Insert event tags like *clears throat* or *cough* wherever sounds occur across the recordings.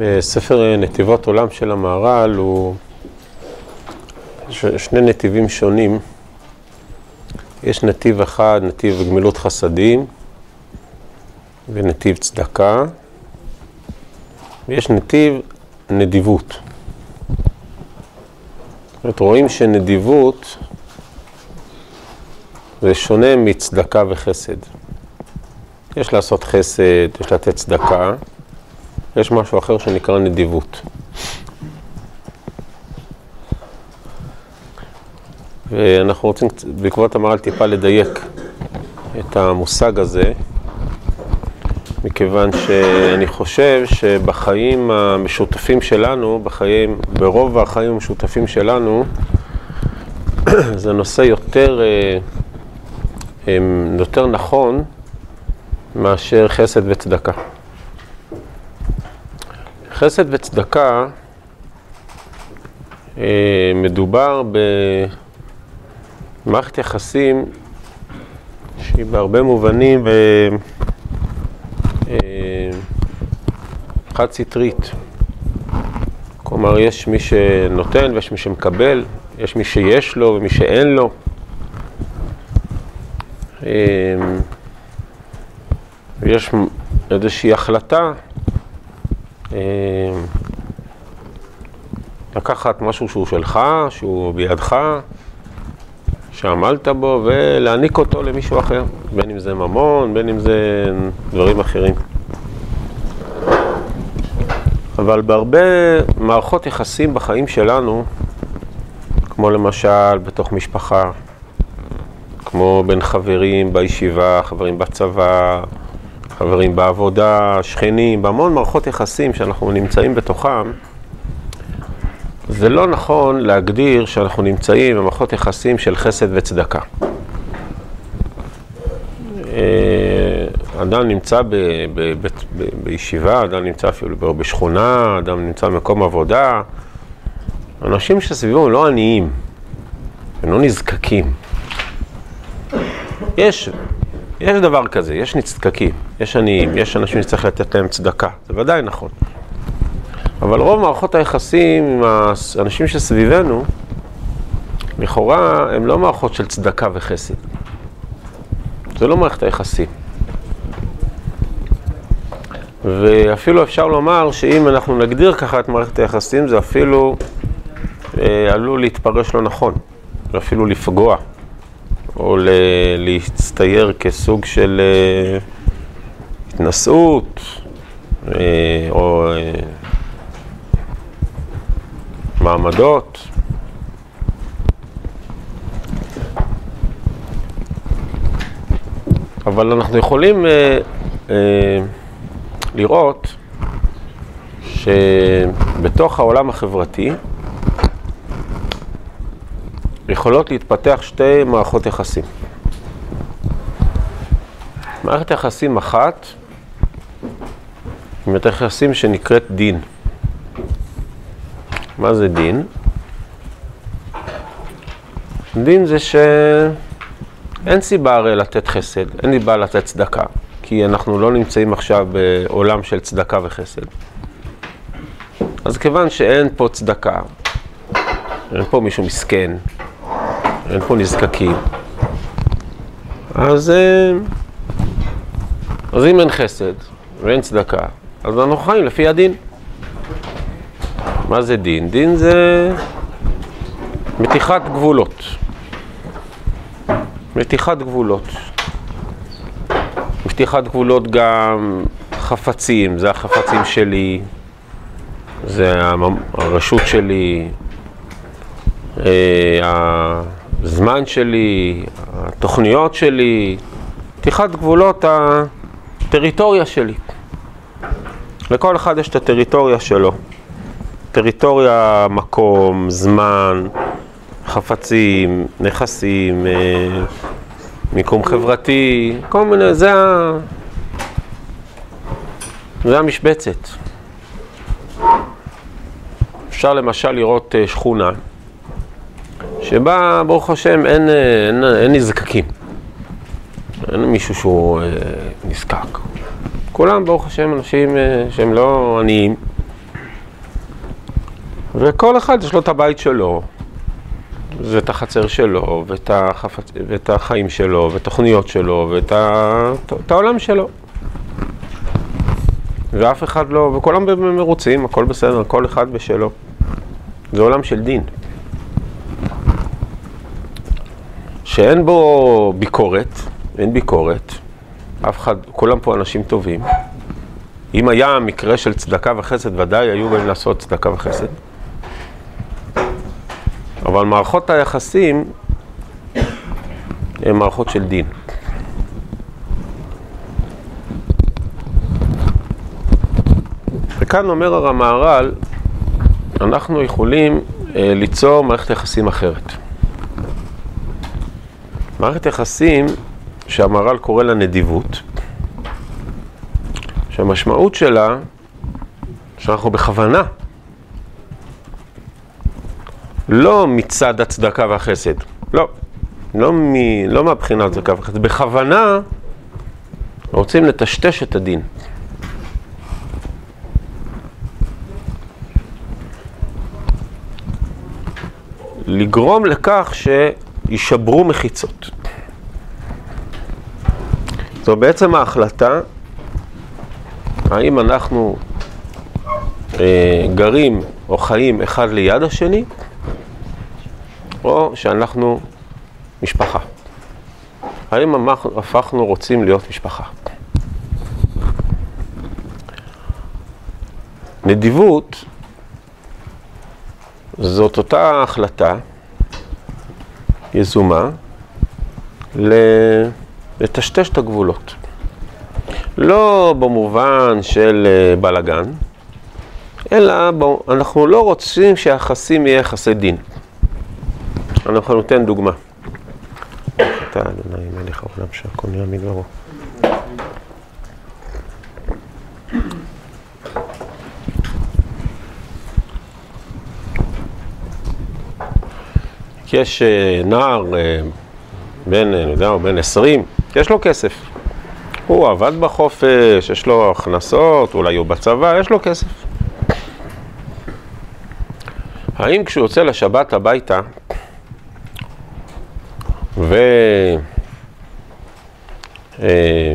בספר נתיבות עולם של המהר"ל הוא ש... שני נתיבים שונים. יש נתיב אחד, נתיב גמילות חסדים ונתיב צדקה, ויש נתיב נדיבות. זאת רואים שנדיבות זה שונה מצדקה וחסד. יש לעשות חסד, יש לתת צדקה, יש משהו אחר שנקרא נדיבות. ואנחנו רוצים בעקבות המהר"ל טיפה לדייק את המושג הזה, מכיוון שאני חושב שבחיים המשותפים שלנו, בחיים, ברוב החיים המשותפים שלנו, *clears throat* זה נושא יותר, יותר נכון מאשר חסד וצדקה. חסד וצדקה מדובר במערכת יחסים שהיא בהרבה מובנים חד סטרית. כלומר, יש מי שנותן ויש מי שמקבל, יש מי שיש לו ומי שאין לו. ויש איזושהי החלטה לקחת משהו שהוא שלך, שהוא בידך, שעמלת בו, ולהעניק אותו למישהו אחר, בין אם זה ממון, בין אם זה דברים אחרים. אבל בהרבה מערכות יחסים בחיים שלנו, כמו למשל בתוך משפחה, כמו בין חברים בישיבה, חברים בצבא, חברים בעבודה, שכנים, בהמון מערכות יחסים שאנחנו נמצאים בתוכם, זה לא נכון להגדיר שאנחנו נמצאים במערכות יחסים של חסד וצדקה. אדם נמצא ב, ב, ב, ב, בישיבה, אדם נמצא אפילו בשכונה, אדם נמצא במקום עבודה. אנשים שסביבו הם לא עניים, הם לא נזקקים. יש, יש דבר כזה, יש נזקקים, יש עניים, יש אנשים שצריך לתת להם צדקה, זה ודאי נכון. אבל רוב מערכות היחסים עם האנשים שסביבנו, לכאורה, הם לא מערכות של צדקה וחסד. זה לא מערכת היחסים. ואפילו אפשר לומר שאם אנחנו נגדיר ככה את מערכת היחסים, זה אפילו אה, עלול להתפרש לא נכון, ואפילו לפגוע, או ל- להצטייר כסוג של אה, התנשאות, אה, או אה, מעמדות. אבל אנחנו יכולים אה, אה, לראות שבתוך העולם החברתי יכולות להתפתח שתי מערכות יחסים. מערכת יחסים אחת היא מערכת יחסים שנקראת דין. מה זה דין? דין זה שאין סיבה הרי לתת חסד, אין סיבה לתת צדקה. כי אנחנו לא נמצאים עכשיו בעולם של צדקה וחסד. אז כיוון שאין פה צדקה, אין פה מישהו מסכן, אין פה נזקקים, אז, אז אם אין חסד ואין צדקה, אז אנחנו חיים לפי הדין. מה זה דין? דין זה מתיחת גבולות. מתיחת גבולות. פתיחת גבולות גם חפצים, זה החפצים שלי, זה הרשות שלי, הזמן שלי, התוכניות שלי, פתיחת גבולות הטריטוריה שלי. לכל אחד יש את הטריטוריה שלו. טריטוריה, מקום, זמן, חפצים, נכסים, מיקום חברתי, כל מיני, זה, ה... זה המשבצת. אפשר למשל לראות שכונה שבה, ברוך השם, אין, אין, אין נזקקים. אין מישהו שהוא אה, נזקק. כולם, ברוך השם, אנשים אה, שהם לא עניים, וכל אחד יש לו את הבית שלו, ואת החצר שלו, ואת, החפ... ואת החיים שלו, ואת התוכניות שלו, ואת ה... את העולם שלו. ואף אחד לא, וכולם מרוצים, הכל בסדר, כל אחד בשלו. זה עולם של דין. שאין בו ביקורת, אין ביקורת, אף אחד, כולם פה אנשים טובים. אם היה מקרה של צדקה וחסד, ודאי היו באים לעשות צדקה וחסד. אבל מערכות היחסים הן מערכות של דין. וכאן אומר המהר"ל, אנחנו יכולים אה, ליצור מערכת יחסים אחרת. מערכת יחסים שהמהר"ל קורא לה נדיבות, שהמשמעות שלה, שאנחנו בכוונה, לא מצד הצדקה והחסד, לא, לא, מ, לא מהבחינה הצדקה והחסד, בכוונה רוצים לטשטש את הדין. לגרום לכך שישברו מחיצות. זו בעצם ההחלטה האם אנחנו אה, גרים או חיים אחד ליד השני, או שאנחנו משפחה. האם הפכנו רוצים להיות משפחה? נדיבות זאת אותה החלטה יזומה לטשטש את הגבולות. לא במובן של אה, בלגן, אלא אנחנו לא רוצים שהיחסים יהיה יחסי דין. אנחנו ניתן דוגמה. אתה אדוני מלך העולם שהכל נהיה מדברו. יש אה, נער אה, בן, אני יודע, בן 20, יש לו כסף. הוא עבד בחופש, יש לו הכנסות, אולי הוא בצבא, יש לו כסף. האם כשהוא יוצא לשבת הביתה, ו... אה,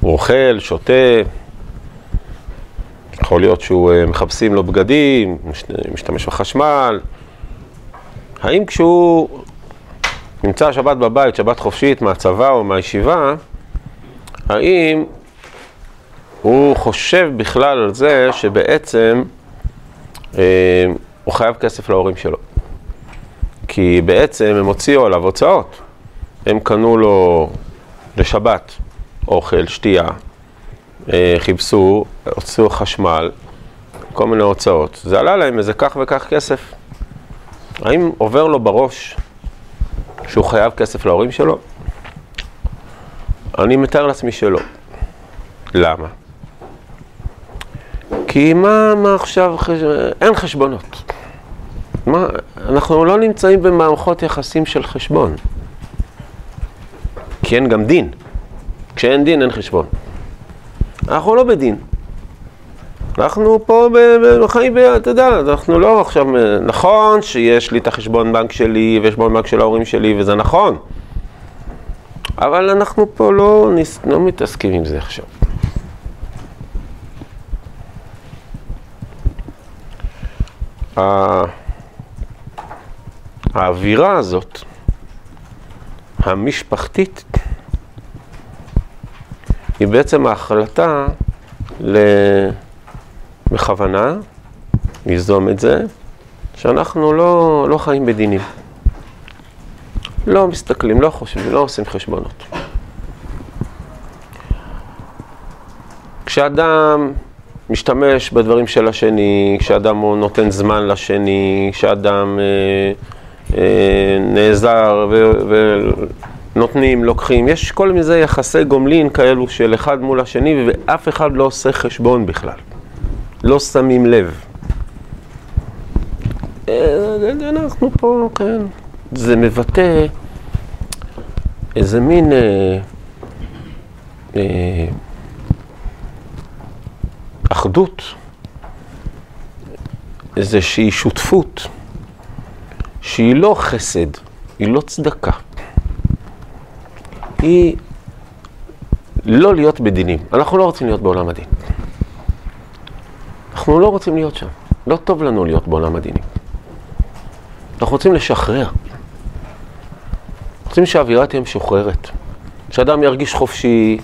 הוא אוכל, שותה, יכול להיות שהוא אה, מחפשים לו בגדים, משתמש בחשמל. האם כשהוא נמצא שבת בבית, שבת חופשית מהצבא או מהישיבה, האם הוא חושב בכלל על זה שבעצם אה, הוא חייב כסף להורים שלו? כי בעצם הם הוציאו עליו הוצאות. הם קנו לו לשבת אוכל, שתייה, אה, חיפשו, הוציאו חשמל, כל מיני הוצאות. זה עלה להם איזה כך וכך כסף. האם עובר לו בראש שהוא חייב כסף להורים שלו? אני מתאר לעצמי שלא. למה? כי מה, מה עכשיו, אין חשבונות. מה, אנחנו לא נמצאים במערכות יחסים של חשבון. כי אין גם דין. כשאין דין אין חשבון. אנחנו לא בדין. אנחנו פה בחיים, אתה יודע, אנחנו לא עכשיו, נכון שיש לי את החשבון בנק שלי ויש חשבון בנק של ההורים שלי וזה נכון, אבל אנחנו פה לא, לא מתעסקים עם זה עכשיו. האווירה הזאת, המשפחתית, היא בעצם ההחלטה ל... בכוונה ליזום את זה, שאנחנו לא, לא חיים בדינים. לא מסתכלים, לא חושבים, לא עושים חשבונות. כשאדם משתמש בדברים של השני, כשאדם הוא נותן זמן לשני, כשאדם אה, אה, נעזר ונותנים, לוקחים, יש כל מיני יחסי גומלין כאלו של אחד מול השני ואף אחד לא עושה חשבון בכלל. לא שמים לב. אה, אנחנו פה, כן. זה מבטא איזה מין אה, אה, אחדות איזושהי שותפות שהיא לא חסד, היא לא צדקה. היא לא להיות בדינים. אנחנו לא רוצים להיות בעולם הדין. אנחנו לא רוצים להיות שם. לא טוב לנו להיות בעולם הדינים. אנחנו רוצים לשחרר. רוצים שהאווירה תהיה משוחררת. שאדם ירגיש חופשי,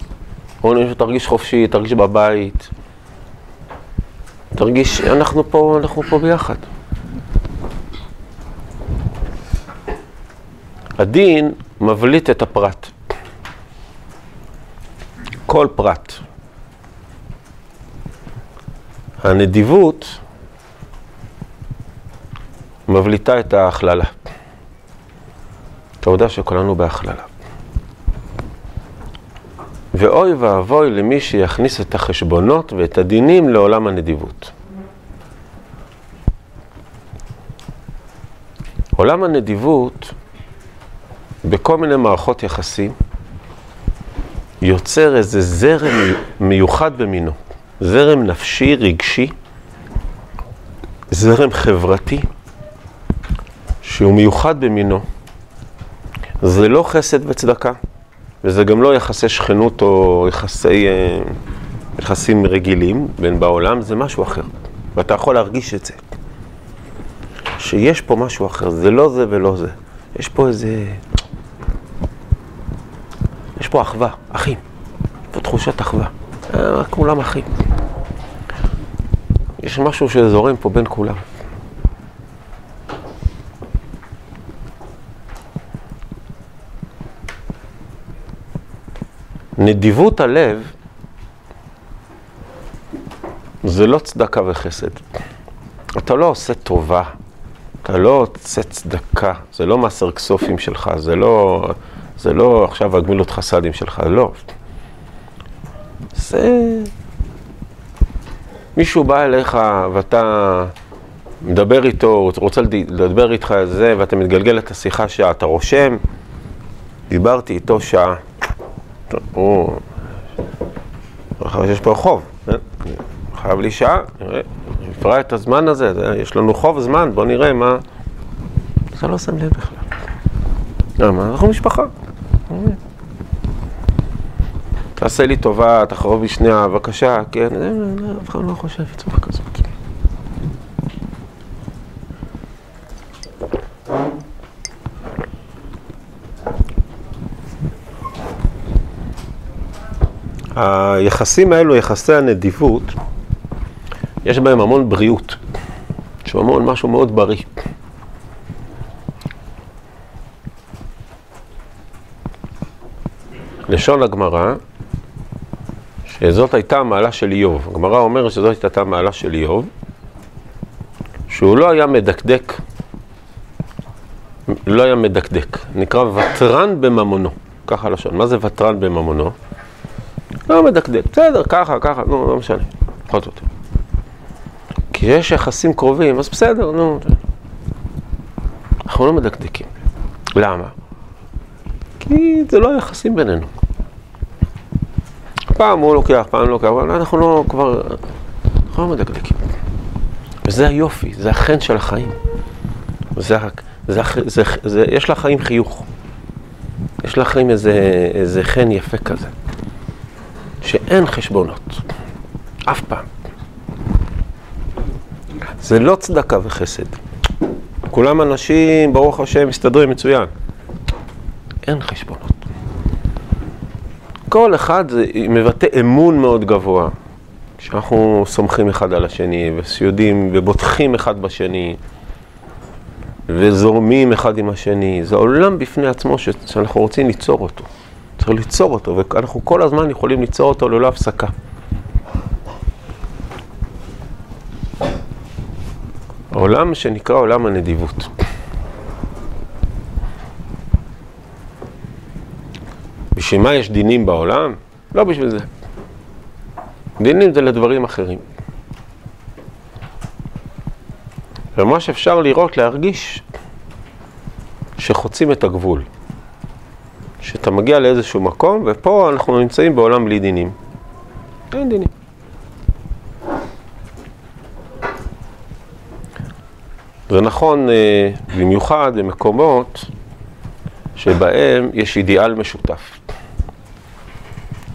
או שתרגיש חופשי, תרגיש בבית. תרגיש, אנחנו פה, אנחנו פה ביחד. הדין מבליט את הפרט. כל פרט. הנדיבות מבליטה את ההכללה. אתה יודע שכולנו בהכללה. ואוי ואבוי למי שיכניס את החשבונות ואת הדינים לעולם הנדיבות. עולם הנדיבות, בכל מיני מערכות יחסים, יוצר איזה זרם מיוחד במינו. זרם נפשי, רגשי, זרם חברתי, שהוא מיוחד במינו. זה לא חסד וצדקה, וזה גם לא יחסי שכנות או יחסי, אה, יחסים רגילים בין בעולם, זה משהו אחר. ואתה יכול להרגיש את זה. שיש פה משהו אחר, זה לא זה ולא זה. יש פה איזה... יש פה אחווה, אחים. פה תחושת אחווה. אה, כולם אחים. יש משהו שזורם פה בין כולם. נדיבות הלב זה לא צדקה וחסד. אתה לא עושה טובה, אתה לא עושה צדקה, זה לא מעשר כסופים שלך, זה לא, זה לא עכשיו הגמילות חסדים שלך, לא. זה... מישהו בא אליך ואתה מדבר איתו, רוצה לדבר איתך על זה, ואתה מתגלגל את השיחה שעה, אתה רושם, דיברתי איתו שעה. הוא... יש פה חוב, אה? חייב לי שעה, נפרע את הזמן הזה, יש לנו חוב זמן, בוא נראה מה... אתה לא שם לב בכלל. למה? אנחנו משפחה. תעשה לי טובה, תחרוב לי שנייה, בבקשה, כן, אף אחד לא חושב בצורה כזאת. היחסים האלו, יחסי הנדיבות, יש בהם המון בריאות. יש המון משהו מאוד בריא. לשון הגמרא, שזאת הייתה המעלה של איוב. הגמרא אומרת שזאת הייתה המעלה של איוב, שהוא לא היה מדקדק, לא היה מדקדק, נקרא ותרן בממונו, ככה לשון. מה זה ותרן בממונו? לא מדקדק, בסדר, ככה, ככה, נו, לא משנה, פחות או יותר. כי יש יחסים קרובים, אז בסדר, נו. אנחנו לא מדקדקים. למה? כי זה לא יחסים בינינו. פעם הוא לוקח, פעם לא לוקח, אבל אנחנו לא כבר, אנחנו לא מדקדקים. וזה היופי, זה החן של החיים. זה, זה, זה, זה, יש לחיים חיוך. יש לחיים איזה, איזה חן יפה כזה. שאין חשבונות. אף פעם. זה לא צדקה וחסד. כולם אנשים, ברוך השם, מסתדרים מצוין. אין חשבונות. כל אחד זה מבטא אמון מאוד גבוה, שאנחנו סומכים אחד על השני, וסיודים, ובוטחים אחד בשני, וזורמים אחד עם השני. זה עולם בפני עצמו ש... שאנחנו רוצים ליצור אותו. צריך ליצור אותו, ואנחנו כל הזמן יכולים ליצור אותו ללא הפסקה. העולם שנקרא עולם הנדיבות. בשביל מה יש דינים בעולם? לא בשביל זה. דינים זה לדברים אחרים. ומה שאפשר לראות, להרגיש, שחוצים את הגבול. שאתה מגיע לאיזשהו מקום, ופה אנחנו נמצאים בעולם בלי דינים. אין דינים. זה נכון אה, במיוחד במקומות שבהם יש אידיאל משותף.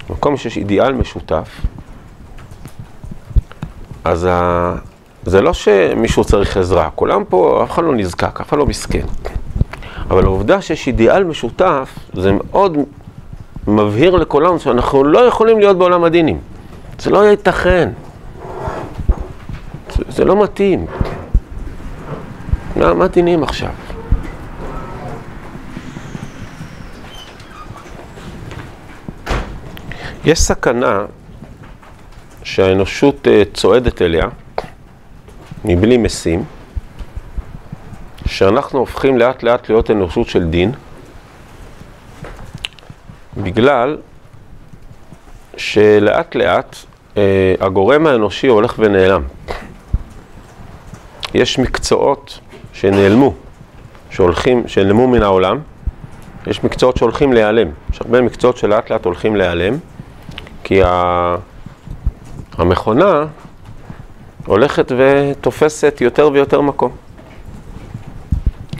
במקום שיש אידיאל משותף, אז ה... זה לא שמישהו צריך עזרה, כולם פה, אף אחד לא נזקק, אף אחד לא מסכן. אבל העובדה שיש אידיאל משותף, זה מאוד מבהיר לכולנו שאנחנו לא יכולים להיות בעולם הדינים. זה לא ייתכן. זה, זה לא מתאים. מה, מה דינים עכשיו? יש סכנה שהאנושות אה, צועדת אליה מבלי משים, שאנחנו הופכים לאט לאט להיות אנושות של דין, בגלל שלאט לאט אה, הגורם האנושי הולך ונעלם. יש מקצועות שנעלמו, שהולכים, שנעלמו מן העולם, יש מקצועות שהולכים להיעלם. יש הרבה מקצועות שלאט לאט הולכים להיעלם, כי ה... המכונה הולכת ותופסת יותר ויותר מקום.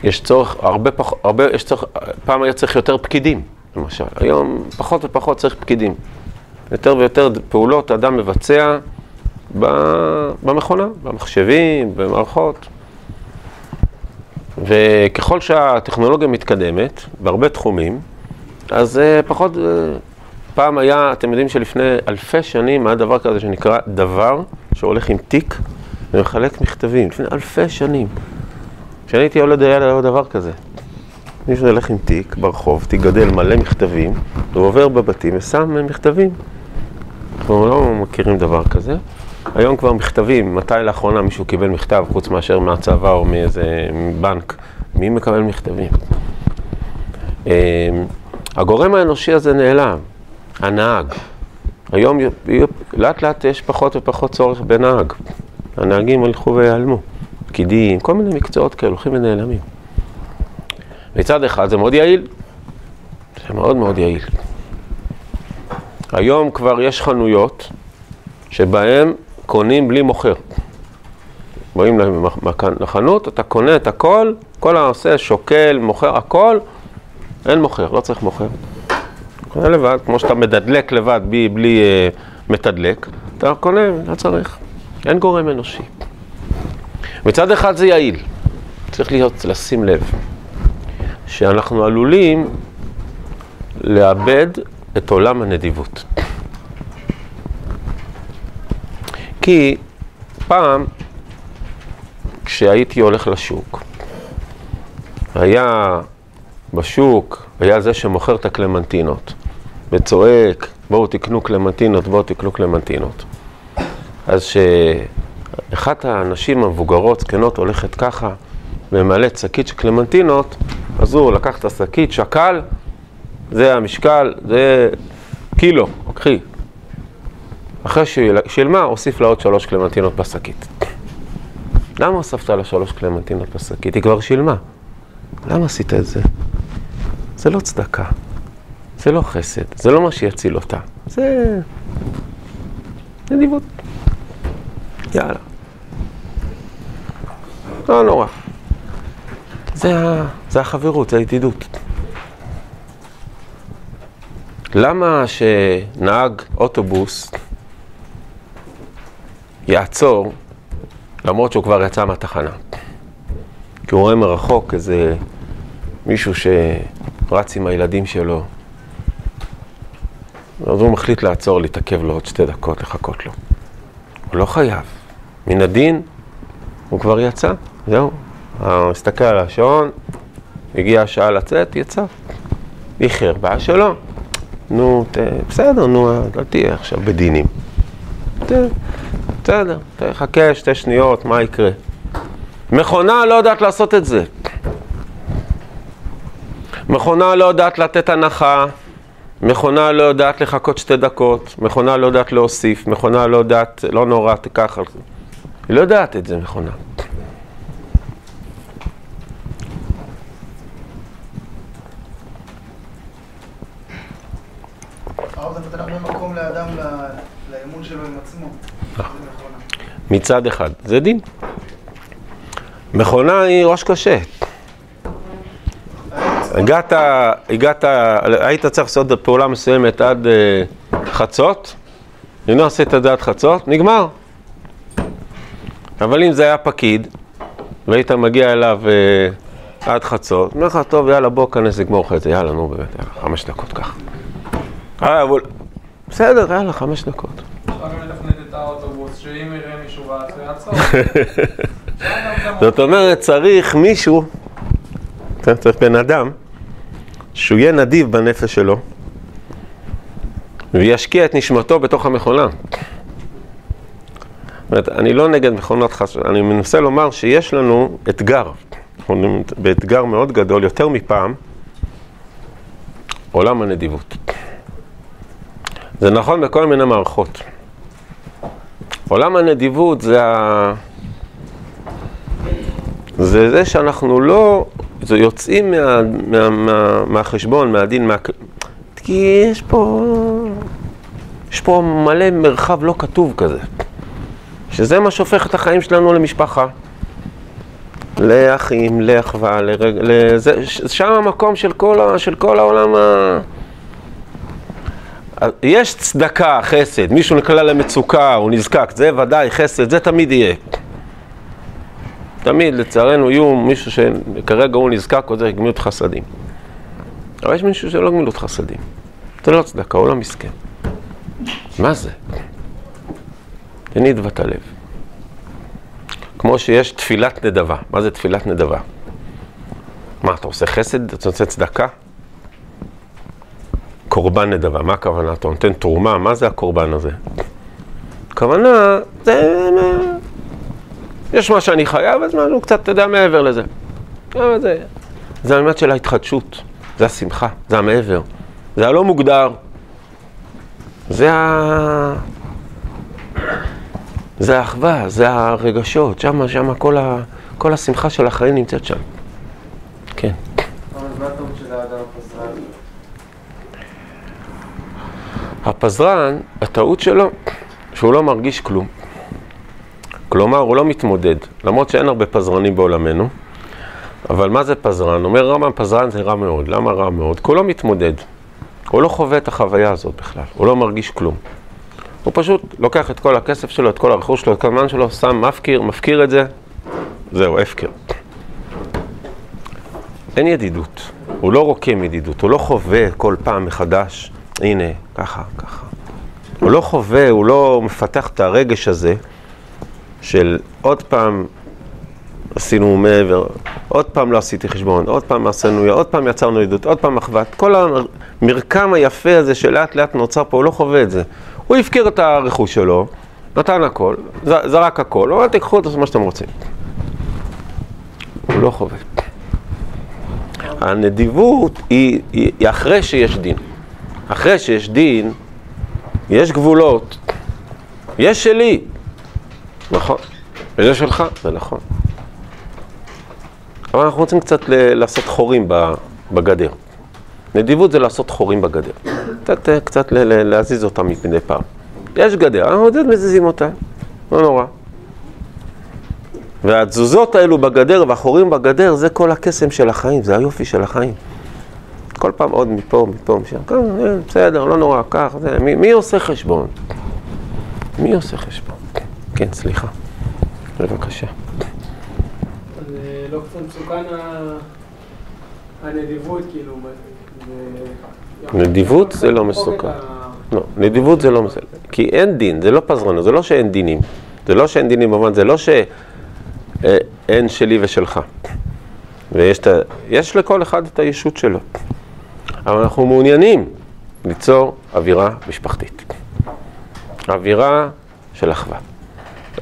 יש צורך, הרבה פחות, הרבה, יש צורך, פעם היה צריך יותר פקידים, למשל. היום פחות ופחות צריך פקידים. יותר ויותר פעולות אדם מבצע במכונה, במחשבים, במערכות. וככל שהטכנולוגיה מתקדמת, בהרבה תחומים, אז אה, פחות... פעם היה, אתם יודעים שלפני אלפי שנים היה דבר כזה שנקרא דבר, שהולך עם תיק ומחלק מכתבים, לפני אלפי שנים. כשאני הייתי ילד היה דבר כזה. מישהו הולך עם תיק ברחוב, תיק גדל מלא מכתבים, הוא עובר בבתים ושם מכתבים. אנחנו לא מכירים דבר כזה. היום כבר מכתבים, מתי לאחרונה מישהו קיבל מכתב חוץ מאשר מהצבא או מאיזה בנק? מי מקבל מכתבים? אמ, הגורם האנושי הזה נעלם, הנהג. היום לאט לאט יש פחות ופחות צורך בנהג. הנהגים הלכו ויעלמו. פקידים, כל מיני מקצועות כאלה הולכים ונעלמים. מצד אחד זה מאוד יעיל, זה מאוד מאוד יעיל. היום כבר יש חנויות שבהן קונים בלי מוכר. באים לחנות, אתה קונה את הכל, כל העושה שוקל, מוכר, הכל, אין מוכר, לא צריך מוכר. קונה לבד, כמו שאתה מדדלק לבד בלי, בלי uh, מתדלק, אתה קונה, לא צריך. אין גורם אנושי. מצד אחד זה יעיל, צריך להיות, לשים לב, שאנחנו עלולים לאבד את עולם הנדיבות. כי פעם, כשהייתי הולך לשוק, היה בשוק, היה זה שמוכר את הקלמנטינות, וצועק, בואו תקנו קלמנטינות, בואו תקנו קלמנטינות. אז שאחת הנשים המבוגרות, זקנות, הולכת ככה, ממלאת שקית של קלמנטינות, אז הוא לקח את השקית, שקל, זה המשקל, זה קילו, קחי. אחרי שהיא שילמה, הוסיף לה עוד שלוש קלמנטינות בשקית. למה הוספת לה שלוש קלמנטינות בשקית? היא כבר שילמה. למה עשית את זה? זה לא צדקה, זה לא חסד, זה לא מה שיציל אותה. זה נדיבות. יאללה. לא נורא. זה, זה החברות, זה הידידות. למה שנהג אוטובוס יעצור למרות שהוא כבר יצא מהתחנה? כי הוא רואה מרחוק איזה מישהו שרץ עם הילדים שלו. אז הוא מחליט לעצור, להתעכב לו עוד שתי דקות, לחכות לו. הוא לא חייב. מן הדין, הוא כבר יצא, זהו. הוא הסתכל על השעון, הגיעה השעה לצאת, יצא. איחר, בעיה שלו. נו, ת... בסדר, נו, לא תהיה עכשיו בדינים. ת... בסדר, תחכה שתי שניות, מה יקרה? מכונה לא יודעת לעשות את זה. מכונה לא יודעת לתת הנחה, מכונה לא יודעת לחכות שתי דקות, מכונה לא יודעת להוסיף, מכונה לא יודעת, לא נורא, תיקח על זה. היא לא יודעת את זה, מכונה. מצד אחד, זה דין. מכונה היא ראש קשה. הגעת, הגעת, היית צריך לעשות פעולה מסוימת עד uh, חצות, אם לא עשית את זה עד חצות, נגמר. אבל אם זה היה פקיד, והיית מגיע אליו uh, עד חצות, אומר לך, טוב, יאללה, בוא, כנס לגמור לך את זה, יאללה, נו, באמת, יאללה, חמש דקות ככה. אה, אבל... בסדר, יאללה, חמש דקות. *laughs* *laughs* זאת אומרת, צריך מישהו, צריך בן אדם, שהוא יהיה נדיב בנפש שלו, וישקיע את נשמתו בתוך המכונה. אומרת, אני לא נגד מכונות חס... אני מנסה לומר שיש לנו אתגר, באתגר מאוד גדול, יותר מפעם, עולם הנדיבות. זה נכון בכל מיני מערכות. עולם הנדיבות זה ה... זה זה שאנחנו לא, זה יוצאים מה, מה, מה, מהחשבון, מהדין, מה... כי יש פה, יש פה מלא מרחב לא כתוב כזה, שזה מה שהופך את החיים שלנו למשפחה, לאחים, לאחווה, לרג... לזה, שם המקום של כל, של כל העולם ה... יש צדקה, חסד, מישהו נקלע למצוקה, הוא נזקק, זה ודאי חסד, זה תמיד יהיה. תמיד, לצערנו, יהיו מישהו שכרגע הוא נזקק, זה גמילות חסדים. אבל יש מישהו שלא גמילות חסדים. זה לא צדקה, הוא לא מסכן. מה זה? תניד בת הלב. כמו שיש תפילת נדבה. מה זה תפילת נדבה? מה, אתה עושה חסד? אתה עושה צדקה? קורבן נדבה, מה הכוונה? אתה נותן תרומה, מה זה הקורבן הזה? הכוונה, זה... יש מה שאני חייב, אז משהו קצת, אתה יודע, מעבר לזה. זה, זה האמת של ההתחדשות, זה השמחה, זה המעבר, זה הלא מוגדר, זה ה... זה האחווה, זה הרגשות, שם, שם כל, ה... כל השמחה של החיים נמצאת שם. כן. הפזרן, הטעות שלו, שהוא לא מרגיש כלום. כלומר, הוא לא מתמודד, למרות שאין הרבה פזרנים בעולמנו. אבל מה זה פזרן? אומר רמב"ם, פזרן זה רע מאוד. למה רע מאוד? כי הוא לא מתמודד. הוא לא חווה את החוויה הזאת בכלל, הוא לא מרגיש כלום. הוא פשוט לוקח את כל הכסף שלו, את כל הרכוש שלו, את כל הזמן שלו, שם מפקיר, מפקיר את זה, זהו, הפקר. אין ידידות, הוא לא רוקם ידידות, הוא לא חווה כל פעם מחדש, הנה, ככה, ככה. הוא לא חווה, הוא לא מפתח את הרגש הזה של עוד פעם עשינו מעבר, עוד פעם לא עשיתי חשבון, עוד פעם עשינו, עוד פעם יצרנו עדות, עוד פעם אחוות. כל המרקם היפה הזה שלאט לאט נוצר פה, הוא לא חווה את זה. הוא הפקיר את הרכוש שלו, נתן הכל, זרק הכל, הוא אמר תיקחו את מה שאתם רוצים. הוא לא חווה. הנדיבות היא, היא, היא אחרי שיש דין. אחרי שיש דין, יש גבולות, יש שלי, נכון, וזה שלך, זה נכון. אבל אנחנו רוצים קצת ל- לעשות חורים בגדר. נדיבות זה לעשות חורים בגדר. קצת, קצת ל- ל- להזיז אותם מפני פעם. יש גדר, אנחנו עוד מזיזים אותה, לא נורא. והתזוזות האלו בגדר והחורים בגדר זה כל הקסם של החיים, זה היופי של החיים. כל פעם עוד מפה, מפה, משם, כן, אה, בסדר, לא נורא, כך, זה, מי, מי עושה חשבון? מי עושה חשבון? כן, סליחה. בבקשה. אז לא קצת מסוכן הנדיבות, כאילו, נדיבות זה לא מסוכן. לא, נדיבות זה לא מסוכן. כי אין דין, זה לא פזרנות, זה לא שאין דינים. זה לא שאין דינים במובן, זה לא שאין שלי ושלך. ויש את ה... יש לכל אחד את הישות שלו. אבל אנחנו מעוניינים ליצור אווירה משפחתית. אווירה של אחווה.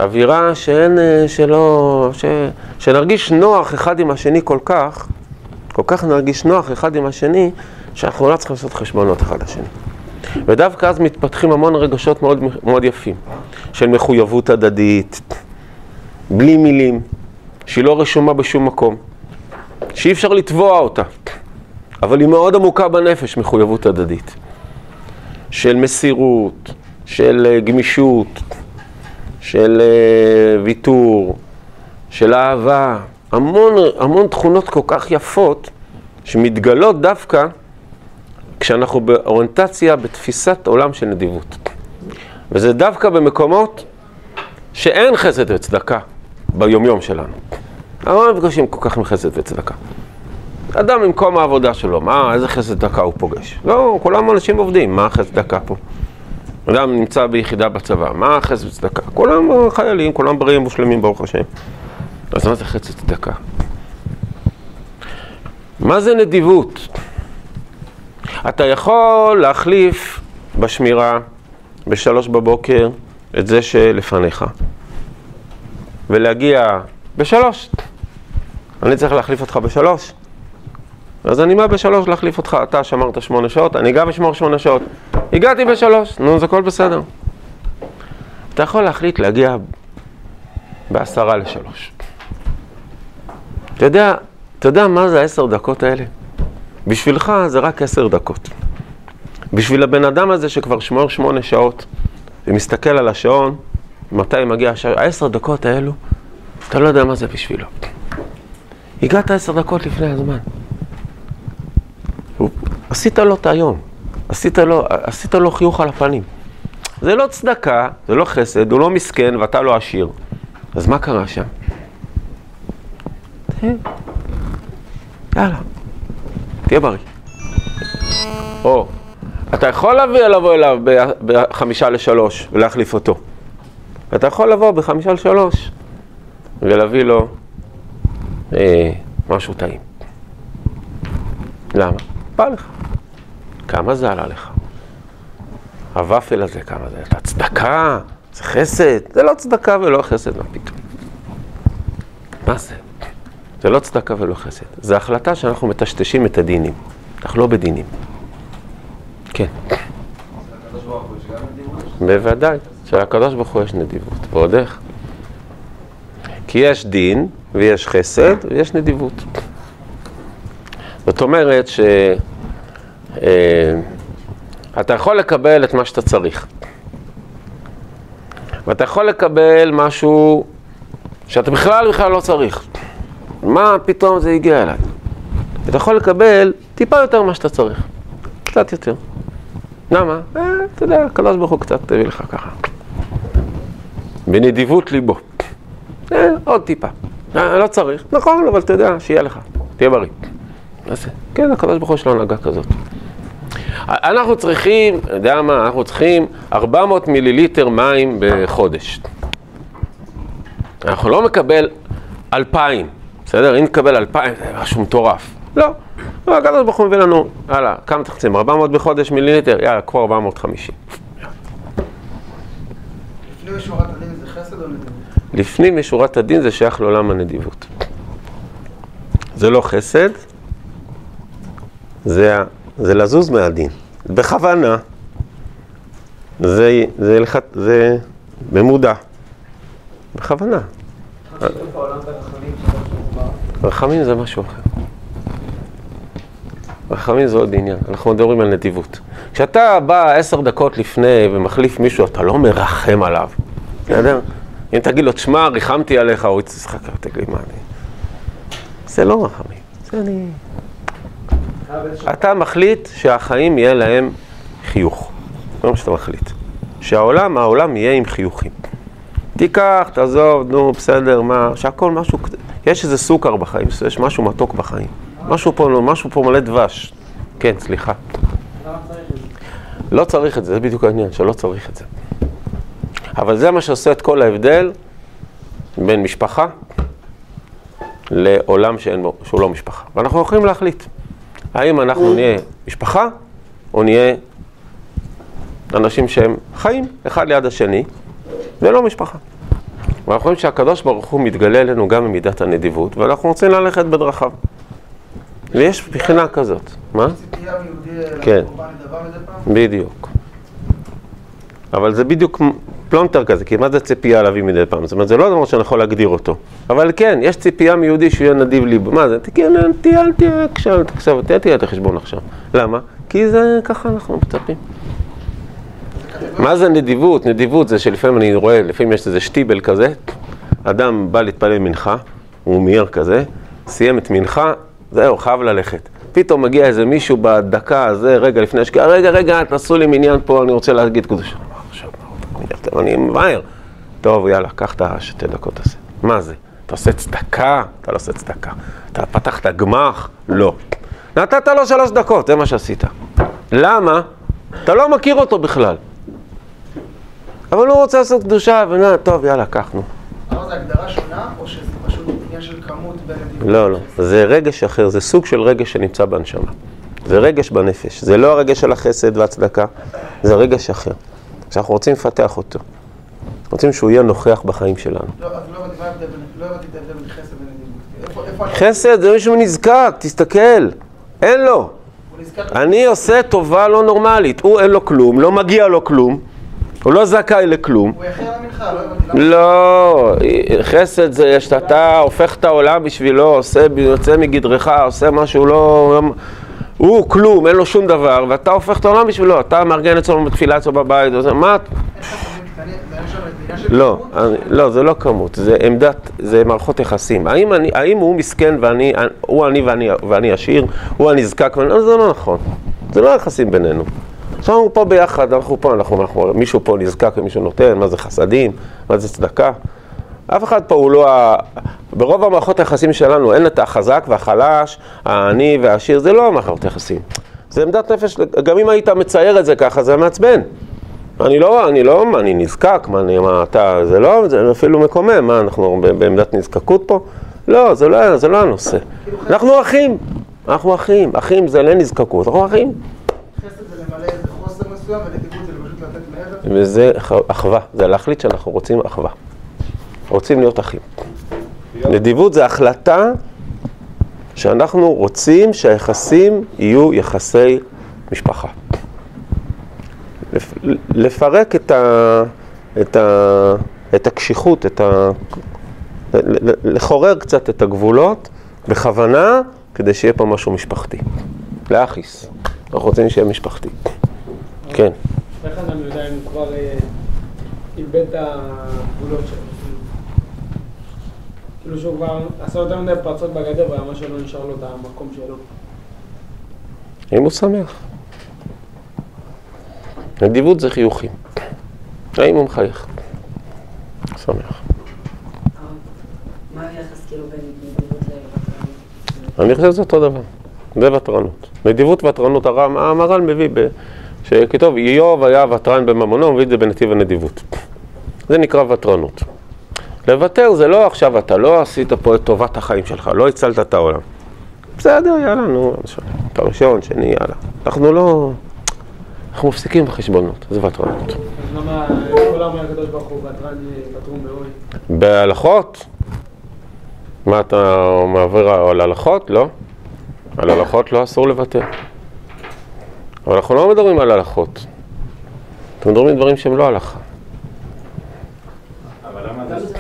אווירה שאין, שלא, ש, שנרגיש נוח אחד עם השני כל כך, כל כך נרגיש נוח אחד עם השני, שאנחנו לא צריכים לעשות חשבונות אחד לשני. ודווקא אז מתפתחים המון רגשות מאוד, מאוד יפים, של מחויבות הדדית, בלי מילים, שהיא לא רשומה בשום מקום, שאי אפשר לתבוע אותה, אבל היא מאוד עמוקה בנפש, מחויבות הדדית, של מסירות, של גמישות, של ויתור, של אהבה, המון, המון תכונות כל כך יפות שמתגלות דווקא כשאנחנו באוריינטציה, בתפיסת עולם של נדיבות. וזה דווקא במקומות שאין חסד וצדקה ביומיום שלנו. אנחנו לא נפגשים כל כך עם חסד וצדקה. אדם במקום העבודה שלו, מה, איזה חסד צדקה הוא פוגש? לא, כולם אנשים עובדים, מה חסד צדקה פה? אדם נמצא ביחידה בצבא, מה חסד וצדקה? כולם חיילים, כולם בריאים ושלמים, ברוך השם. אז מה זה חסד צדקה? מה זה נדיבות? אתה יכול להחליף בשמירה בשלוש בבוקר את זה שלפניך ולהגיע בשלוש. אני צריך להחליף אותך בשלוש. אז אני בא בשלוש להחליף אותך. אתה שמרת שמונה שעות, אני גם אשמור שמונה שעות. הגעתי בשלוש, נו, זה הכל בסדר. אתה יכול להחליט להגיע בעשרה לשלוש. אתה יודע, אתה יודע מה זה העשר דקות האלה? בשבילך זה רק עשר דקות. בשביל הבן אדם הזה שכבר שמור שמונה שעות ומסתכל על השעון, מתי מגיע השעה, העשר דקות האלו, אתה לא יודע מה זה בשבילו. הגעת עשר דקות לפני הזמן. עשית לו את היום, עשית לו, עשית לו חיוך על הפנים. זה לא צדקה, זה לא חסד, הוא לא מסכן ואתה לא עשיר. אז מה קרה שם? יאללה, תהיה בריא. או, אתה יכול להביא, לבוא אליו בחמישה לשלוש ולהחליף אותו. אתה יכול לבוא בחמישה לשלוש ולהביא לו אה, משהו טעים. למה? בא לך. כמה זה עלה לך? הוואפל הזה, כמה זה? אתה צדקה? זה חסד? זה לא צדקה ולא חסד, מה פתאום? מה זה? זה לא צדקה ולא חסד. זו החלטה שאנחנו מטשטשים את הדינים. אנחנו לא בדינים. כן. בוודאי, שלקדוש ברוך הוא יש נדיבות. ועוד איך? כי יש דין, ויש חסד, ויש נדיבות. זאת אומרת ש... אה, אתה יכול לקבל את מה שאתה צריך. ואתה יכול לקבל משהו שאתה בכלל בכלל לא צריך. מה פתאום זה הגיע אליי? אתה יכול לקבל טיפה יותר ממה שאתה צריך. קצת יותר. למה? אה, אתה יודע, הקדוש ברוך הוא קצת הביא לך ככה. בנדיבות ליבו. אה, עוד טיפה. אה, לא צריך. נכון, אבל אתה יודע, שיהיה לך. תהיה בריא. אז כן, הקדוש ברוך הוא יש לו הנהגה כזאת. אנחנו צריכים, אתה יודע מה, אנחנו צריכים 400 מיליליטר מים בחודש. אנחנו לא מקבל 2,000, בסדר? אם נקבל 2,000 זה משהו מטורף. לא. לא, הקדוש ברוך הוא מביא לנו, יאללה, כמה תחצים? 400 בחודש מיליליטר? יאללה, קחו 450. לפנים משורת הדין זה חסד או נדיבות? לפנים משורת הדין זה שייך לעולם הנדיבות. זה לא חסד, זה, זה לזוז מהדין. בכוונה. זה, זה, זה, זה במודע. בכוונה. רחמים זה משהו אחר. רחמים זה עוד עניין, אנחנו מדברים על נדיבות. כשאתה בא עשר דקות לפני ומחליף מישהו, אתה לא מרחם עליו, בסדר? אם תגיד לו, תשמע, ריחמתי עליך, הוא יצחק, תגיד, מה אני... זה לא רחמים, זה אני... אתה מחליט שהחיים יהיה להם חיוך. זה מה שאתה מחליט. שהעולם, העולם יהיה עם חיוכים. תיקח, תעזוב, נו, בסדר, מה, שהכל משהו, יש איזה סוכר בחיים, יש משהו מתוק בחיים. משהו פה, משהו פה מלא דבש. כן, סליחה. לא צריך את זה, זה בדיוק העניין, שלא צריך את זה. אבל זה מה שעושה את כל ההבדל בין משפחה לעולם שאין בו, שהוא לא משפחה. ואנחנו יכולים להחליט האם אנחנו נהיה משפחה או נהיה אנשים שהם חיים אחד ליד השני ולא משפחה. ואנחנו רואים שהקדוש ברוך הוא מתגלה אלינו גם במידת הנדיבות ואנחנו רוצים ללכת בדרכיו. ויש בחינה כזאת. מה? כן. בדיוק. אבל זה בדיוק פלונטר כזה, כי מה זה ציפייה להביא מדי פעם? זאת אומרת, זה לא דבר שאני יכול להגדיר אותו. אבל כן, יש ציפייה מיהודי שהוא יהיה נדיב ליבו. מה זה? כן, תהיה, אל תהיה עכשיו, תהיה, תהיה את החשבון עכשיו. למה? כי זה, ככה אנחנו מצפים. מה זה נדיבות? נדיבות זה שלפעמים אני רואה, לפעמים יש איזה שטיבל כזה, אדם בא להתפלל מנחה, הוא מיהר כזה, סיים את מנחה, זהו, חייב ללכת. פתאום מגיע איזה מישהו בדקה הזה, רגע לפני השקיעה, רגע, רגע, תעשו לי מניין פה, אני רוצה להגיד קדושה. מה, אני ממהר. טוב, יאללה, קח את השתי דקות הזה. מה זה? אתה עושה צדקה? אתה לא עושה צדקה. אתה פתחת גמח? לא. נתת לו שלוש דקות, זה מה שעשית. למה? אתה לא מכיר אותו בכלל. אבל הוא רוצה לעשות קדושה, ונה, טוב, יאללה, קח, נו. אבל זו הגדרה שונה, או שזה פשוט עניין של כמות בין הדיונים? לא, לא, זה רגש אחר, זה סוג של רגש שנמצא בנשמה. זה רגש בנפש, זה לא הרגש של החסד והצדקה, זה רגש אחר. שאנחנו רוצים לפתח אותו. רוצים שהוא יהיה נוכח בחיים שלנו. לא, אז לא הבנתי לא הבנתי את ההבדל בין חסד ונדיבות. חסד זה מישהו נזקק, תסתכל, אין לו. אני עושה טובה לא נורמלית, הוא אין לו כלום, לא מגיע לו כלום, הוא לא זכאי לכלום. הוא יחיה המנחה, לא הבנתי. לא, חסד זה שאתה הופך את העולם בשבילו, עושה, יוצא מגדרך, עושה משהו לא... הוא כלום, אין לו שום דבר, ואתה הופך את העולם בשבילו, אתה מארגן אצלו בתפילה אצלו בבית, וזה, מה... של לא? אני, לא, זה לא כמות, זה עמדת, זה מערכות יחסים. האם, אני, האם הוא מסכן ואני, הוא אני ואני, ואני עשיר, הוא הנזקק, ואני, זה לא נכון. זה לא יחסים בינינו. עכשיו אנחנו פה ביחד, אנחנו פה, אנחנו, אנחנו, מישהו פה נזקק ומישהו נותן, מה זה חסדים, מה זה צדקה. אף אחד פה הוא לא ה... ברוב המערכות היחסים שלנו אין את החזק והחלש, העני והעשיר, זה לא המערכות היחסים. זה עמדת נפש, גם אם היית מצייר את זה ככה, זה מעצבן. אני לא, אני לא, מה, אני נזקק, מה, אני, מה, אתה, זה לא, זה אפילו מקומם, מה, אנחנו בעמדת נזקקות פה? לא, זה לא, זה לא הנושא. אנחנו אחים, אנחנו אחים, אחים זה לנזקקות, אנחנו אחים. חסד זה למלא איזה חוסר מסוים, ונדיבות זה פשוט לתת מעבר. וזה אח- אחווה, זה להחליט שאנחנו רוצים אחווה. רוצים להיות אחים. נדיבות זה החלטה שאנחנו רוצים שהיחסים יהיו יחסי משפחה. לפ- לפרק את, ה, את, ה, את הקשיחות, את ה, לחורר קצת את הגבולות בכוונה כדי שיהיה פה משהו משפחתי. להכיס. אנחנו רוצים שיהיה משפחתי. כן. איך אדם יודע אם כבר אה, איבד את הגבולות שלו? כאילו שהוא כבר עשה יותר מדי פרצות בגדר והמה שלא נשאר לו את המקום שלו. אם הוא שמח. נדיבות זה חיוכים. האם הוא מחייך? שמח. מה היחס כאילו בין נדיבות לוותרנות? אני חושב שזה אותו דבר. זה ותרנות. נדיבות ותרנות, המהר"ל מביא ב... שכתוב, איוב היה ותרן בממונו, הוא מביא את זה בנתיב הנדיבות. זה נקרא ותרנות. לוותר זה לא עכשיו אתה לא עשית פה את טובת החיים שלך, לא הצלת את העולם. בסדר, יאללה, נו. אתה ראשון, שני, יאללה. אנחנו לא... אנחנו מפסיקים בחשבונות, זה ותרנות. אז למה כל אומר הקדוש ברוך הוא ותרן ותרום באוי? בהלכות? מה אתה מעביר על הלכות? לא. על הלכות לא אסור לוותר. אבל אנחנו לא מדברים על הלכות. אנחנו מדברים על דברים שהם לא הלכה. אבל למה זה-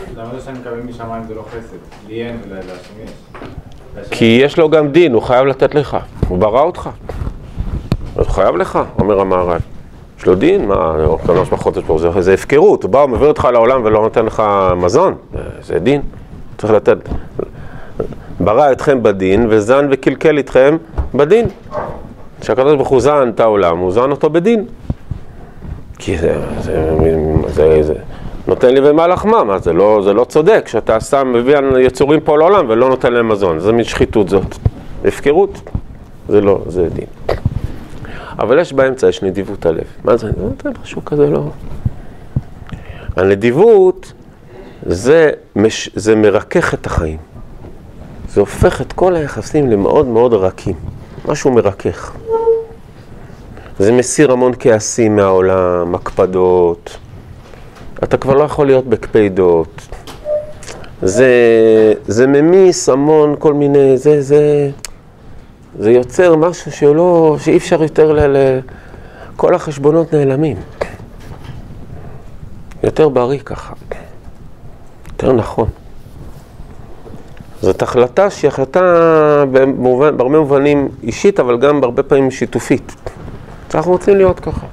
מקבל משמיים זה לא חסד? לי אין ולאשם יש. כי יש לו גם דין, הוא חייב לתת לך. הוא ברא אותך. אז הוא חייב לך, אומר המהר"ל. יש לו דין, מה, כמה שמחות יש פה, זה, זה הפקרות. הוא בא, הוא מביא אותך לעולם ולא נותן לך מזון. זה דין. צריך לתת. ברא אתכם בדין, וזן וקלקל אתכם בדין. כשהקדוש ברוך הוא זן את העולם, הוא זן אותו בדין. כי זה, זה, זה, זה נותן לי במה לחמה, מה זה לא, זה לא צודק שאתה שם, מביא יצורים פה לעולם ולא נותן להם מזון, זה מין שחיתות זאת, הפקרות, זה לא, זה דין. אבל יש באמצע, יש נדיבות הלב. מה זה? משהו כזה לא... הנדיבות זה, מש, זה מרכך את החיים. זה הופך את כל היחסים למאוד מאוד רכים. משהו מרכך. זה מסיר המון כעסים מהעולם, הקפדות. אתה כבר לא יכול להיות בקפידות. זה, זה ממיס המון כל מיני, זה, זה, זה יוצר משהו שלא, שאי אפשר יותר ל... ל כל החשבונות נעלמים. יותר בריא ככה. יותר נכון. זאת החלטה שהיא החלטה במובן, בהרבה מובנים אישית, אבל גם בהרבה פעמים שיתופית. אנחנו רוצים להיות ככה.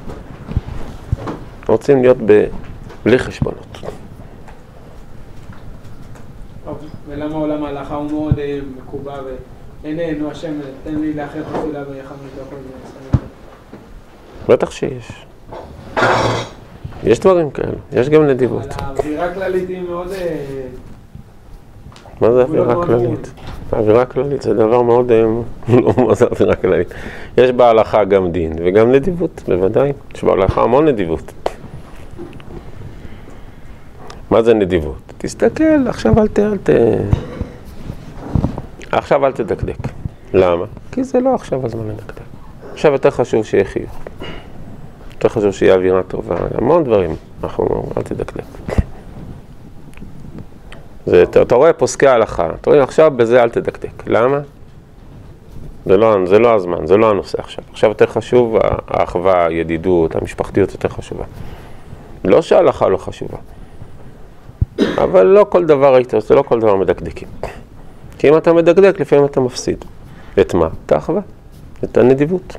רוצים להיות ב... בלי חשבונות. ולמה עולם ההלכה הוא מאוד אה, מקובע ואין נו השם, תן לי לאחר תפילה לא יכול להיות. בטח שיש. יש דברים כאלה, יש גם נדיבות. אבל האווירה הכללית היא מאוד... אה, מה זה גבולות אווירה כללית? אווירה כללית זה דבר מאוד, אה, *laughs* לא מה זה אווירה כללית. יש בהלכה גם דין וגם נדיבות, בוודאי. יש בהלכה המון נדיבות. מה זה נדיבות? תסתכל, עכשיו אל ת... אל ת... עכשיו אל תדקדק. למה? כי זה לא עכשיו הזמן לדקדק. עכשיו יותר חשוב שיהיה חיוך. יותר חשוב שיהיה אווירה טובה, המון דברים. אנחנו, אל תדקדק. זה, אתה, אתה רואה פוסקי ההלכה, אתה רואה עכשיו בזה אל תדקדק. למה? זה לא, זה לא הזמן, זה לא הנושא עכשיו. עכשיו יותר חשוב האחווה, הידידות, המשפחתיות יותר חשובה. לא שההלכה לא חשובה, אבל לא כל דבר היית עושה, לא כל דבר מדקדקים. כי אם אתה מדקדק, לפעמים אתה מפסיד. את מה? את האחווה, את הנדיבות.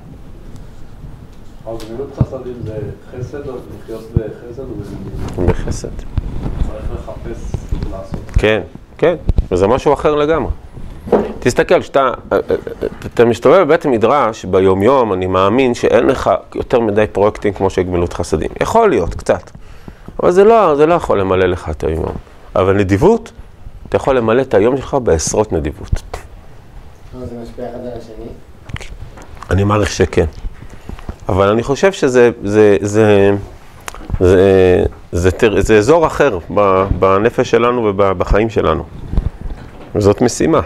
אבל גמילות חסדים זה חסד או לחיות בחסד ובגמילות? בחסד. צריך לחפש לעשות. כן, כן, וזה משהו אחר לגמרי. תסתכל, כשאתה אתה מסתובב בבית המדרש ביומיום, אני מאמין שאין לך יותר מדי פרויקטים כמו של גמילות חסדים. יכול להיות, קצת. אבל זה לא, זה לא יכול למלא לך את היום. אבל נדיבות, אתה יכול למלא את היום שלך בעשרות נדיבות. זה משפיע אחד על השני? אני מעריך שכן. אבל אני חושב שזה זה, זה, זה, זה, זה, זה אזור אחר בנפש שלנו ובחיים שלנו. זאת משימה.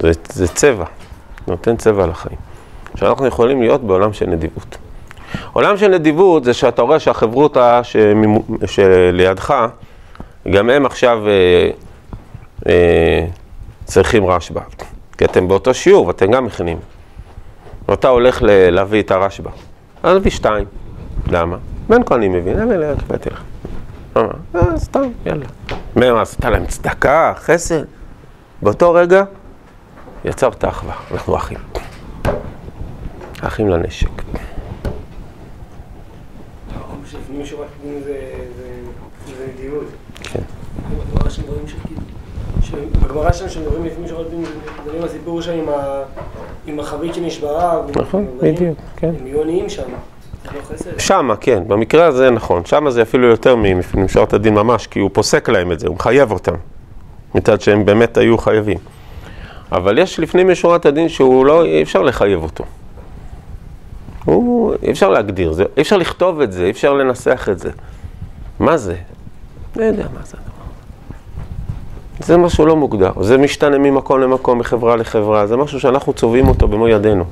זה, זה צבע, נותן צבע לחיים. שאנחנו יכולים להיות בעולם של נדיבות. עולם של נדיבות זה שאתה רואה שהחברותה שממו- שלידך, גם הם עכשיו אה, אה, צריכים רשב"א. כי אתם באותו שיעור ואתם גם מכינים. ואתה הולך להביא את הרשב"א. אז נביא שתיים. למה? בין כה אני מבין, אין לי הקפאתי לך. אה, אה, סתם, יאללה. מה, עשית להם צדקה, חסד? באותו רגע יצרת אחווה, אנחנו אחים. אחים לנשק. לפנים משורת הדין זה זה- זה נדיבות. כן. בגמרא שם דברים שכאילו... ש- בגמרא שם שמדברים לפנים משורת הדין, מדברים על הסיפור שם עם החבית שנשברה. נכון, בדיוק, כן. הם יהיו שם. לא. שמה, כן, במקרה הזה נכון. שמה זה אפילו יותר ממשרת הדין ממש, כי הוא פוסק להם את זה, הוא מחייב אותם. מצד שהם באמת היו חייבים. אבל יש לפנים משורת הדין שהוא לא, אי אפשר לחייב אותו. הוא, אי אפשר להגדיר, זה, אי אפשר לכתוב את זה, אי אפשר לנסח את זה. מה זה? לא יודע מה זה הדבר. זה משהו לא מוגדר, זה משתנה ממקום למקום, מחברה לחברה, זה משהו שאנחנו צובעים אותו במו ידינו.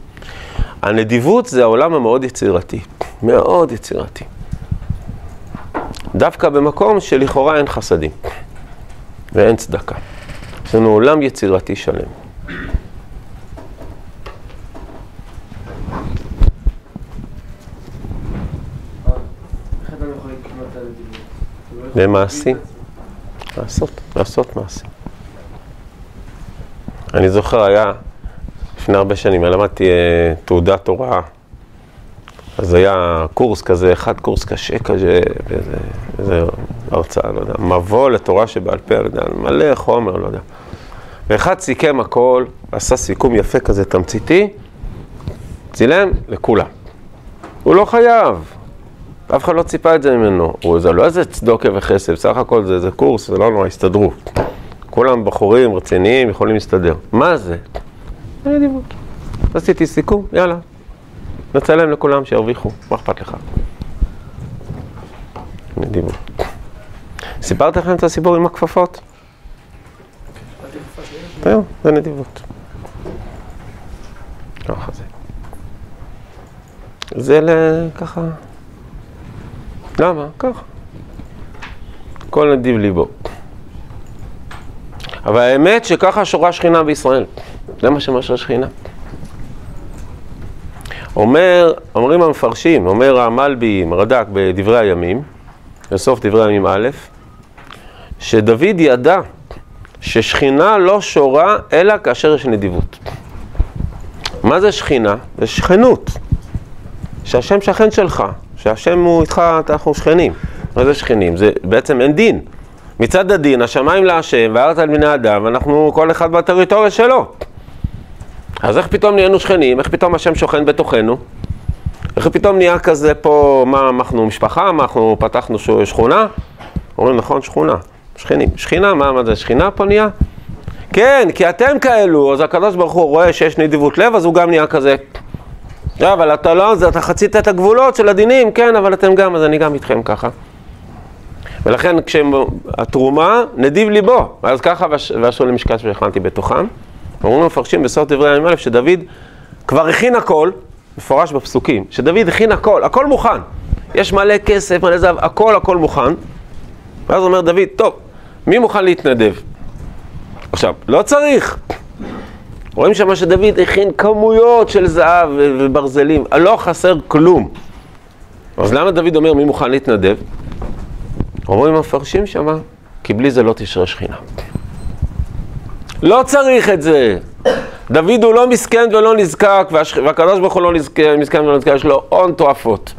הנדיבות זה העולם המאוד יצירתי, מאוד יצירתי. דווקא במקום שלכאורה אין חסדים ואין צדקה. יש לנו עולם יצירתי שלם. איך אדם יכול לקנות על במעשים. לעשות, לעשות מעשים. אני זוכר, היה לפני הרבה שנים, למדתי אה, תעודת הוראה. אז היה קורס כזה, אחד קורס קשה כזה, איזה הרצאה, לא יודע, מבוא לתורה שבעל פה, לא יודע, מלא חומר, לא יודע. ואחד סיכם הכל, עשה סיכום יפה כזה, תמציתי, צילם לכולם. הוא לא חייב, אף אחד לא ציפה את זה ממנו. הוא, זה לא איזה צדוקה וחסד, בסך הכל זה, זה קורס, זה לא נורא, הסתדרות. כולם בחורים רציניים, יכולים להסתדר. מה זה? עשיתי סיכום, יאללה. נצלם לכולם שירוויחו, מה אכפת לך? נדיבות. סיפרתי לכם את הסיפור עם הכפפות? זהו, זה נדיבות. ככה זה. זה ככה. למה? ככה. כל נדיב ליבו. אבל האמת שככה שורה שכינה בישראל. זה מה שמשרה שכינה. אומר, אומרים המפרשים, אומר המלבי, רד"ק בדברי הימים, בסוף דברי הימים א', שדוד ידע ששכינה לא שורה אלא כאשר יש נדיבות. מה זה שכינה? זה שכנות. שהשם שכן שלך, שהשם הוא איתך, אנחנו שכנים. מה זה שכנים? זה בעצם אין דין. מצד הדין, השמיים להשם והארץ על בני אדם, ואנחנו כל אחד בטריטוריה שלו. אז איך פתאום נהיינו שכנים? איך פתאום השם שוכן בתוכנו? איך פתאום נהיה כזה פה, מה, אנחנו משפחה? מה, אנחנו פתחנו שכונה? אומרים, נכון, שכונה, שכנים. שכינה, מה, מה זה, שכינה פה נהיה? כן, כי אתם כאלו, אז הקדוש ברוך הוא רואה שיש נדיבות לב, אז הוא גם נהיה כזה. לא, אבל אתה לא, אתה חצית את הגבולות של הדינים, כן, אבל אתם גם, אז אני גם איתכם ככה. ולכן כשהתרומה, נדיב ליבו, אז ככה והש- ועשו לי משקל שהכנתי בתוכם. אומרים המפרשים בסוף דברי הימים א' שדוד כבר הכין הכל, מפורש בפסוקים, שדוד הכין הכל, הכל מוכן. יש מלא כסף, מלא זהב, הכל הכל מוכן. ואז אומר דוד, טוב, מי מוכן להתנדב? עכשיו, לא צריך. רואים שמה שדוד הכין כמויות של זהב וברזלים, לא חסר כלום. אז למה דוד אומר מי מוכן להתנדב? אומרים המפרשים שמה, כי בלי זה לא תשרה שכינה. לא צריך את זה. דוד הוא לא מסכן ולא נזקק, והקדוש ברוך הוא לא נזק- מסכן ולא נזקק, יש לו הון תועפות.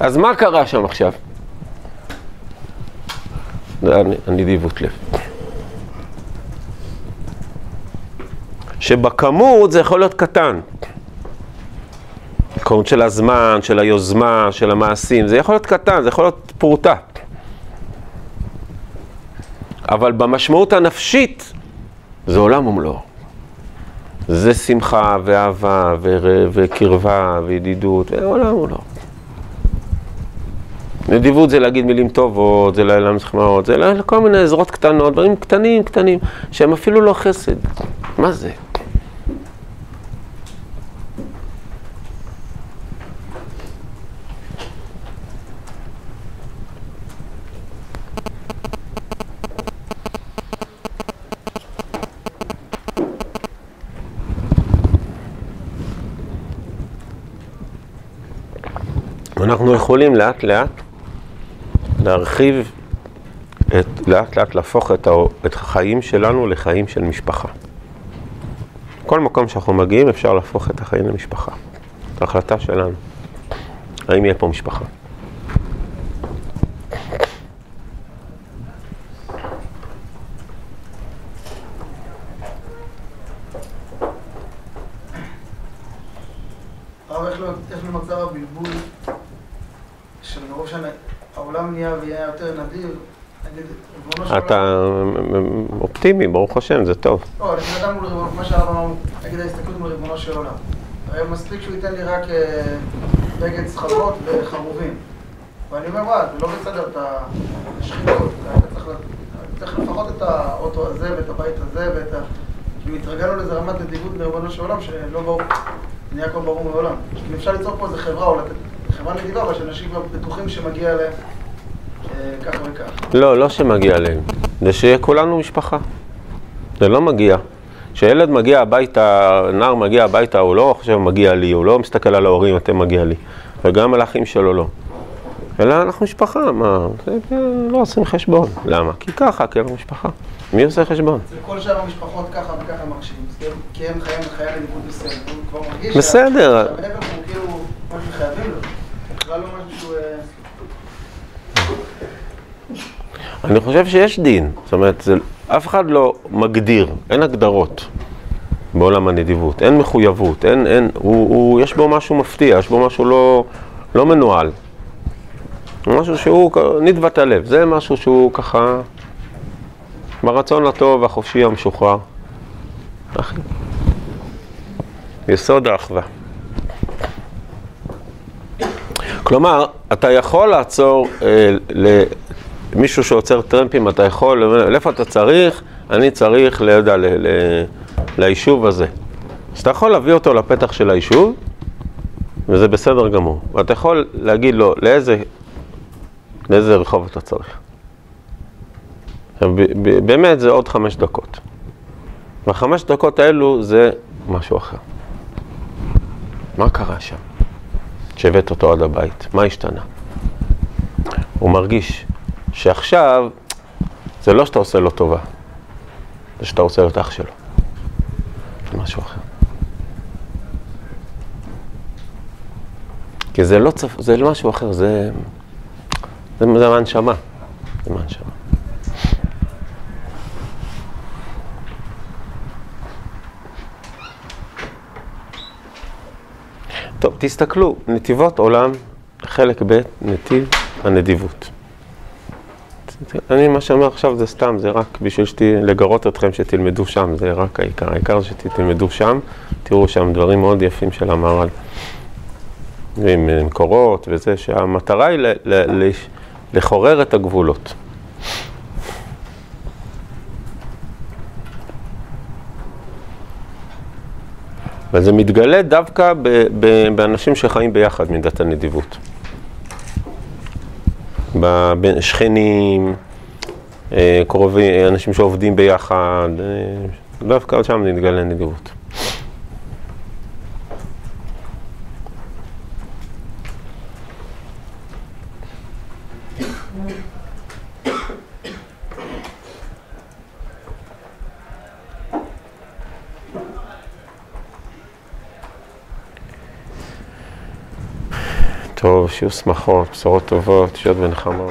אז מה קרה שם עכשיו? זה הנ- הנדיבות לב. שבכמות זה יכול להיות קטן. כמות של הזמן, של היוזמה, של המעשים, זה יכול להיות קטן, זה יכול להיות פרוטה. אבל במשמעות הנפשית זה עולם ומלואו. זה שמחה ואהבה ור- וקרבה וידידות, ועולם ומלואו. נדיבות זה להגיד מילים טובות, זה למחמאות, זה לכל מיני עזרות קטנות, דברים קטנים קטנים, שהם אפילו לא חסד. מה זה? אנחנו יכולים לאט לאט להרחיב, את, לאט לאט להפוך את, ה, את החיים שלנו לחיים של משפחה. כל מקום שאנחנו מגיעים אפשר להפוך את החיים למשפחה. זו החלטה שלנו. האם יהיה פה משפחה? הרב, איך לא- איך נוצר הבלבול שמרוב שהעולם נהיה ויהיה יותר נדיר, נגיד, ריבונו של אתה עולם, אופטימי, ברוך השם, זה טוב. לא, לפני אדם מול ריבונו, שהרב אמר, נגיד ההסתכלות מול ריבונו של עולם. הרי מספיק שהוא ייתן לי רק אה, בגד סחבות וחרובים. ואני אומר, וואי, זה לא בסדר, אתה שחיתות, אתה צריך, צריך לפחות את האוטו הזה ואת הבית הזה ואת ה... כאילו התרגלנו לאיזה רמת נדיבות לריבונו של עולם שלא ברור, נהיה הכל ברור מעולם. אם אפשר ליצור פה איזה חברה, או לתת חברה נדיבה, אבל שאנשים בטוחים שמגיע להם אה, ככה וככה. לא, לא שמגיע להם. זה שיהיה כולנו משפחה. זה לא מגיע. כשילד מגיע הביתה, נער מגיע הביתה, הוא לא חושב מגיע לי, הוא לא מסתכל על ההורים, אתם מגיע לי. וגם על האחים שלו לא. אלא אנחנו משפחה, מה, זה, לא עושים חשבון. למה? כי ככה, כי אנחנו משפחה. מי עושה חשבון? אצל כל שאר המשפחות ככה וככה מרשים, כי הם- חיים בחיי נדיבות מסוים, הוא כבר מרגיש בסדר. הוא כאילו משהו שחייבים לו, בכלל לא משהו שהוא... אה, אני חושב שיש דין. זאת אומרת, זה, אף אחד לא מגדיר, אין הגדרות בעולם הנדיבות. אין מחויבות, אין, אין, הוא, הוא, יש בו משהו מפתיע, יש בו משהו לא, לא מנוהל. משהו שהוא נדבת הלב, זה משהו שהוא ככה ברצון הטוב החופשי המשוחרר. אחי. יסוד האחווה. כלומר, אתה יכול לעצור אה, למישהו שעוצר טרמפים, אתה יכול, לאיפה אתה צריך? אני צריך, לא יודע, ליישוב הזה. אז אתה יכול להביא אותו לפתח של היישוב, וזה בסדר גמור. ואתה יכול להגיד לו, לאיזה, לאיזה רחוב אתה צריך. באמת זה עוד חמש דקות. והחמש דקות האלו זה משהו אחר. מה קרה שם? שהבאת אותו עד הבית, מה השתנה? הוא מרגיש שעכשיו זה לא שאתה עושה לו טובה, זה שאתה עושה לו את אח שלו. זה משהו אחר. כי זה לא צפ... זה משהו אחר, זה... זה, זה מהנשמה. זה מהנשמה. טוב, תסתכלו, נתיבות עולם, חלק ב', נתיב הנדיבות. אני, מה שאני אומר עכשיו זה סתם, זה רק בשביל שתי, לגרות אתכם שתלמדו שם, זה רק העיקר. העיקר שתלמדו שם, תראו שם דברים מאוד יפים של המהר"ל. עם מקורות וזה, שהמטרה היא ל, ל, ל, לחורר את הגבולות. וזה מתגלה דווקא ב, ב, באנשים שחיים ביחד מידת הנדיבות. שכנים, אה, קרובים, אנשים שעובדים ביחד, אה, דווקא שם מתגלה נדיבות. טוב, שיהיו שמחות, בשורות טובות, שיות ונחמות.